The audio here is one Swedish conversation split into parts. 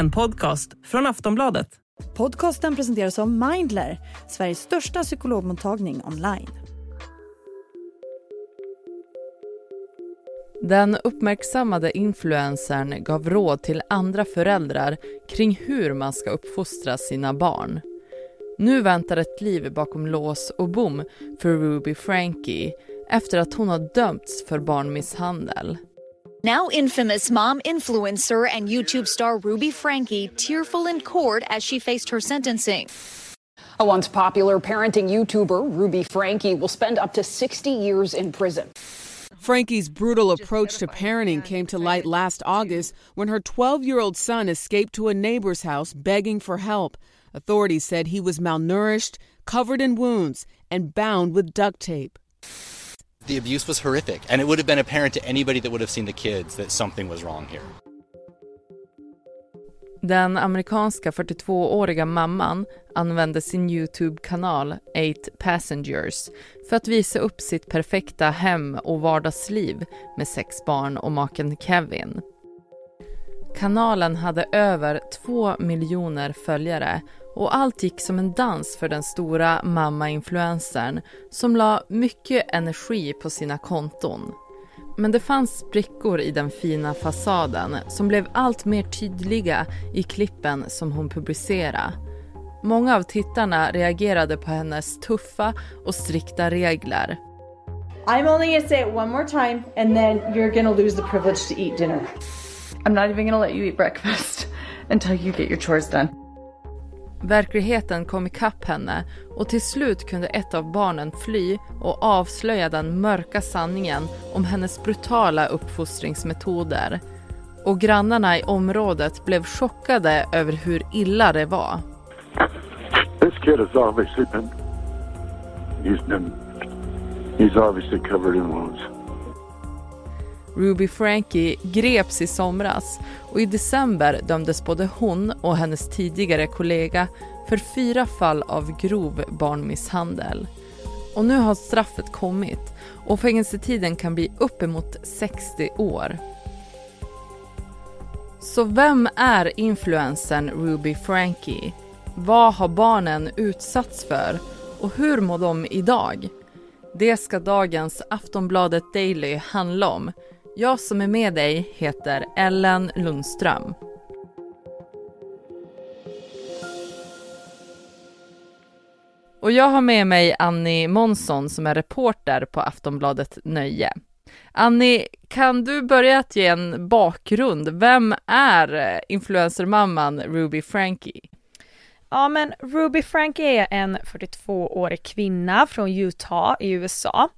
en podcast från Aftonbladet. Podcasten presenteras av Mindler, Sveriges största psykologmottagning online. Den uppmärksammade influencern gav råd till andra föräldrar kring hur man ska uppfostra sina barn. Nu väntar ett liv bakom lås och bom för Ruby Frankie efter att hon har dömts för barnmisshandel. Now infamous mom influencer and YouTube star Ruby Frankie tearful in court as she faced her sentencing. A once popular parenting YouTuber, Ruby Frankie, will spend up to 60 years in prison. Frankie's brutal approach to parenting came to light last August when her 12 year old son escaped to a neighbor's house begging for help. Authorities said he was malnourished, covered in wounds, and bound with duct tape. The abuse was horrific, and it would have been apparent to anybody that would have seen the kids that something was wrong here. Den amerikanska 42-åriga mamman använde sin Youtube-kanal 8 Passengers för att visa upp sitt perfekta hem och vardagsliv med sex barn och maken Kevin. Kanalen hade över två miljoner följare och allt gick som en dans för den stora mamma-influencern som la mycket energi på sina konton. Men det fanns sprickor i den fina fasaden som blev allt mer tydliga i klippen som hon publicerade. Många av tittarna reagerade på hennes tuffa och strikta regler. I'm only gonna say it one more time and then you're gonna lose the privilege to eat dinner. I'm not even gonna let you eat breakfast until you get your chores done. Verkligheten kom ikapp henne och till slut kunde ett av barnen fly och avslöja den mörka sanningen om hennes brutala uppfostringsmetoder. Och grannarna i området blev chockade över hur illa det var. This kid is obviously been, he's been, he's obviously covered in wounds. Ruby Frankie greps i somras och i december dömdes både hon och hennes tidigare kollega för fyra fall av grov barnmisshandel. Och nu har straffet kommit och fängelsetiden kan bli uppemot 60 år. Så vem är influensen Ruby Frankie? Vad har barnen utsatts för och hur mår de idag? Det ska dagens Aftonbladet Daily handla om. Jag som är med dig heter Ellen Lundström. Och jag har med mig Annie Månsson som är reporter på Aftonbladet Nöje. Annie, kan du börja att ge en bakgrund? Vem är influencermamman Ruby Frankie? Ja, men Ruby Frankie är en 42-årig kvinna från Utah i USA.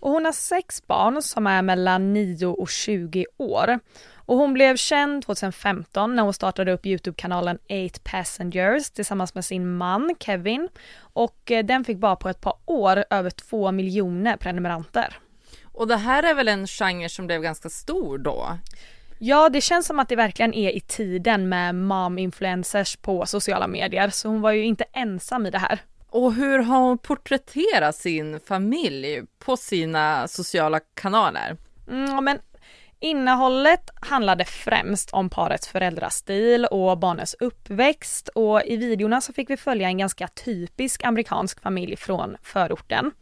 Och hon har sex barn som är mellan 9 och 20 år. Och hon blev känd 2015 när hon startade upp Youtube-kanalen 8 Passengers tillsammans med sin man Kevin. Och eh, den fick bara på ett par år över 2 miljoner prenumeranter. Och det här är väl en genre som blev ganska stor då? Ja, det känns som att det verkligen är i tiden med mom-influencers på sociala medier, så hon var ju inte ensam i det här. Och hur har hon porträtterat sin familj på sina sociala kanaler? Mm, men Innehållet handlade främst om parets föräldrastil och barnens uppväxt och i videorna så fick vi följa en ganska typisk amerikansk familj från förorten.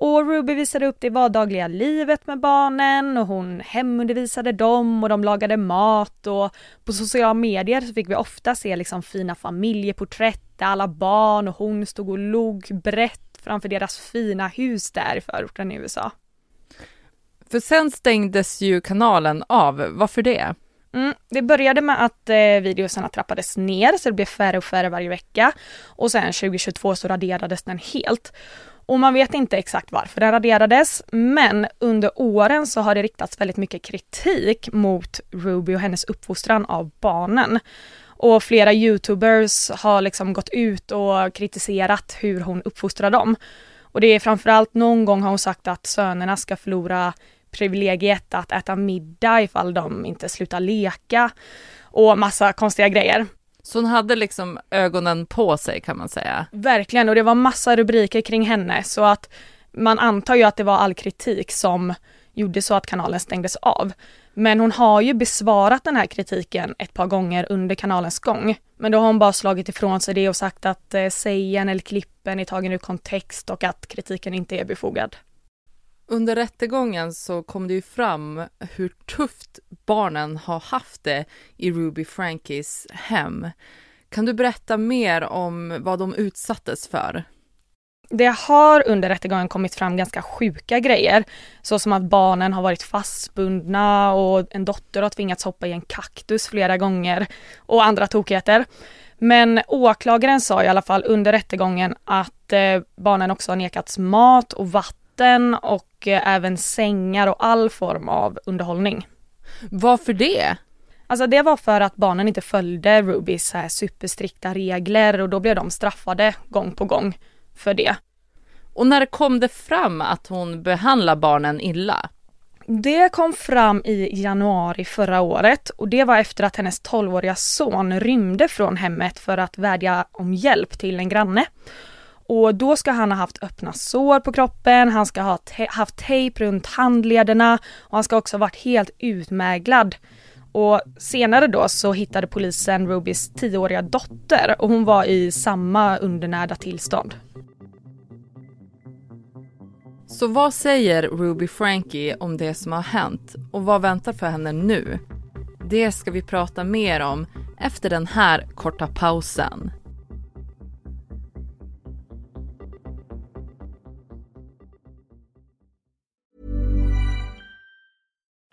Och Ruby visade upp det vardagliga livet med barnen och hon hemundervisade dem och de lagade mat och på sociala medier så fick vi ofta se liksom fina familjeporträtt där alla barn och hon stod och log brett framför deras fina hus där i förorten i USA. För sen stängdes ju kanalen av, varför det? Mm, det började med att eh, videosarna trappades ner så det blev färre och färre varje vecka och sen 2022 så raderades den helt. Och man vet inte exakt varför den raderades, men under åren så har det riktats väldigt mycket kritik mot Ruby och hennes uppfostran av barnen. Och flera youtubers har liksom gått ut och kritiserat hur hon uppfostrar dem. Och det är framförallt någon gång har hon sagt att sönerna ska förlora privilegiet att äta middag ifall de inte slutar leka och massa konstiga grejer. Så hon hade liksom ögonen på sig kan man säga? Verkligen, och det var massa rubriker kring henne så att man antar ju att det var all kritik som gjorde så att kanalen stängdes av. Men hon har ju besvarat den här kritiken ett par gånger under kanalens gång. Men då har hon bara slagit ifrån sig det och sagt att eh, sägen eller klippen är tagen ur kontext och att kritiken inte är befogad. Under rättegången så kom det ju fram hur tufft barnen har haft det i Ruby Frankies hem. Kan du berätta mer om vad de utsattes för? Det har under rättegången kommit fram ganska sjuka grejer, så som att barnen har varit fastbundna och en dotter har tvingats hoppa i en kaktus flera gånger och andra tokigheter. Men åklagaren sa i alla fall under rättegången att eh, barnen också har nekats mat och vatten och eh, även sängar och all form av underhållning. Varför det? Alltså det var för att barnen inte följde Rubys här superstrikta regler och då blev de straffade gång på gång för det. Och när kom det fram att hon behandlar barnen illa? Det kom fram i januari förra året och det var efter att hennes 12-åriga son rymde från hemmet för att vädja om hjälp till en granne. Och då ska han ha haft öppna sår på kroppen, han ska ha te haft tejp runt handlederna och han ska också ha varit helt utmäglad. Och senare då så hittade polisen Rubys tioåriga dotter och hon var i samma undernärda tillstånd. Så vad säger Ruby Frankie om det som har hänt och vad väntar för henne nu? Det ska vi prata mer om efter den här korta pausen.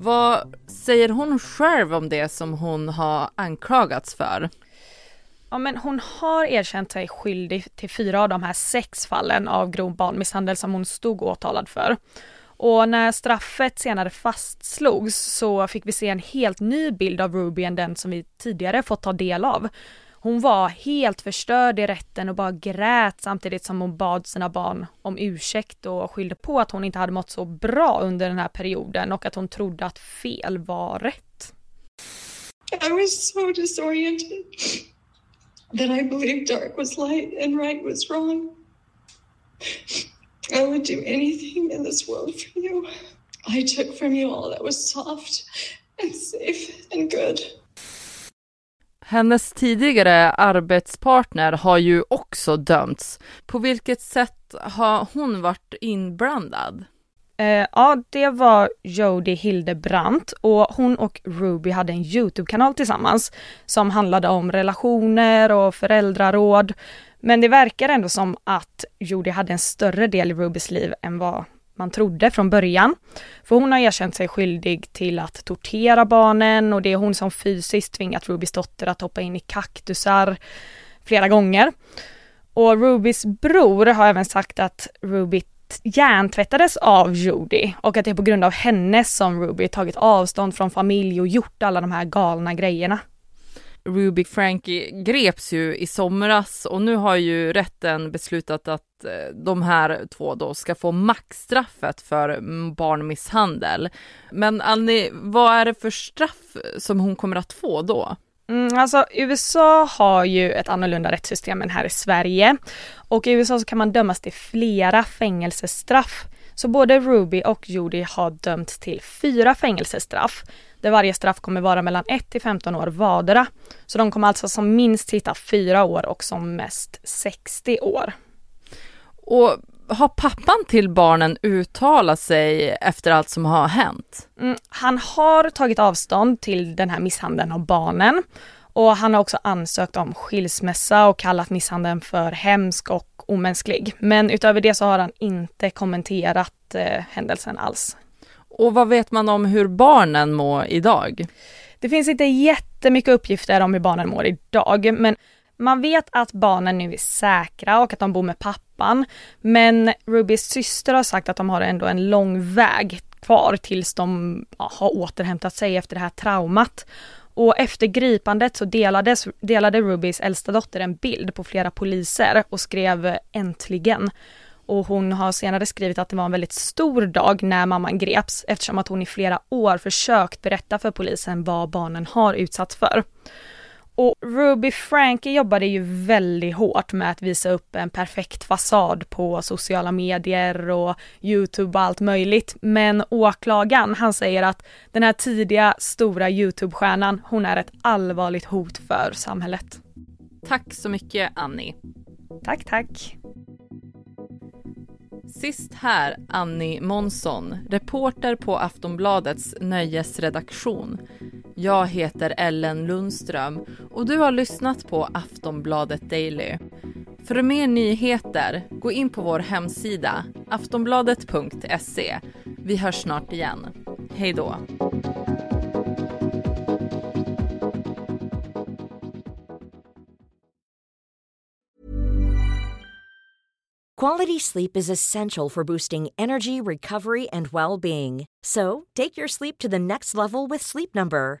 Vad säger hon själv om det som hon har anklagats för? Ja, men hon har erkänt sig skyldig till fyra av de här sex fallen av grov barnmisshandel som hon stod åtalad för. Och när straffet senare fastslogs så fick vi se en helt ny bild av Ruby än den som vi tidigare fått ta del av. Hon var helt förstörd i rätten och bara grät samtidigt som hon bad sina barn om ursäkt och skyllde på att hon inte hade mått så bra under den här perioden och att hon trodde att fel var rätt. I was so disoriented that I believed dark was light and right was wrong. I would do anything in this world for you. I took from you all that was soft and safe and good. Hennes tidigare arbetspartner har ju också dömts. På vilket sätt har hon varit inblandad? Eh, ja, det var Jodie Hildebrandt och hon och Ruby hade en Youtube-kanal tillsammans som handlade om relationer och föräldraråd. Men det verkar ändå som att Jodie hade en större del i Rubys liv än vad man trodde från början. För hon har erkänt sig skyldig till att tortera barnen och det är hon som fysiskt tvingat Rubys dotter att hoppa in i kaktusar flera gånger. Och Rubys bror har även sagt att Ruby hjärntvättades av Judy och att det är på grund av henne som Ruby tagit avstånd från familj och gjort alla de här galna grejerna. Ruby Frankie greps ju i somras och nu har ju rätten beslutat att eh, de här två då ska få maxstraffet för barnmisshandel. Men Annie, vad är det för straff som hon kommer att få då? Mm, alltså USA har ju ett annorlunda rättssystem än här i Sverige och i USA så kan man dömas till flera fängelsestraff. Så både Ruby och Judy har dömts till fyra fängelsestraff där varje straff kommer vara mellan 1 till 15 år vardera. Så de kommer alltså som minst sitta fyra år och som mest 60 år. Och har pappan till barnen uttalat sig efter allt som har hänt? Mm, han har tagit avstånd till den här misshandeln av barnen och han har också ansökt om skilsmässa och kallat misshandeln för hemsk och omänsklig. Men utöver det så har han inte kommenterat eh, händelsen alls. Och vad vet man om hur barnen mår idag? Det finns inte jättemycket uppgifter om hur barnen mår idag, men man vet att barnen nu är säkra och att de bor med pappan. Men Rubys syster har sagt att de har ändå en lång väg kvar tills de ja, har återhämtat sig efter det här traumat. Och efter gripandet så delades, delade Rubys äldsta dotter en bild på flera poliser och skrev äntligen. Och hon har senare skrivit att det var en väldigt stor dag när mamman greps eftersom att hon i flera år försökt berätta för polisen vad barnen har utsatts för. Och Ruby Frankie jobbade ju väldigt hårt med att visa upp en perfekt fasad på sociala medier och Youtube och allt möjligt. Men åklagaren, han säger att den här tidiga stora Youtube-stjärnan, hon är ett allvarligt hot för samhället. Tack så mycket Annie. Tack, tack. Sist här Annie Månsson, reporter på Aftonbladets nöjesredaktion. Jag heter Ellen Lundström och du har lyssnat på Aftonbladet Daily. För mer nyheter, gå in på vår hemsida aftonbladet.se. Vi hörs snart igen. Hej då! Quality sleep is essential for boosting energy, recovery, and well-being. So, take your sleep to the next level with Sleep Number.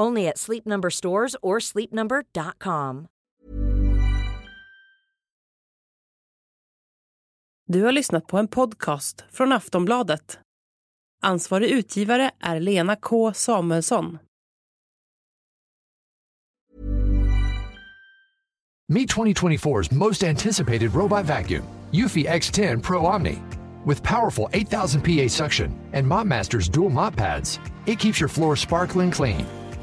Only at Sleep Number stores or sleepnumber.com. Du har lyssnat på en podcast från Aftonbladet. Ansvarig utgivare är Lena K Samuelsson. Meet 2024's most anticipated robot vacuum, Eufy X10 Pro Omni. With powerful 8000 PA suction and MopMaster's dual mop pads, it keeps your floor sparkling clean.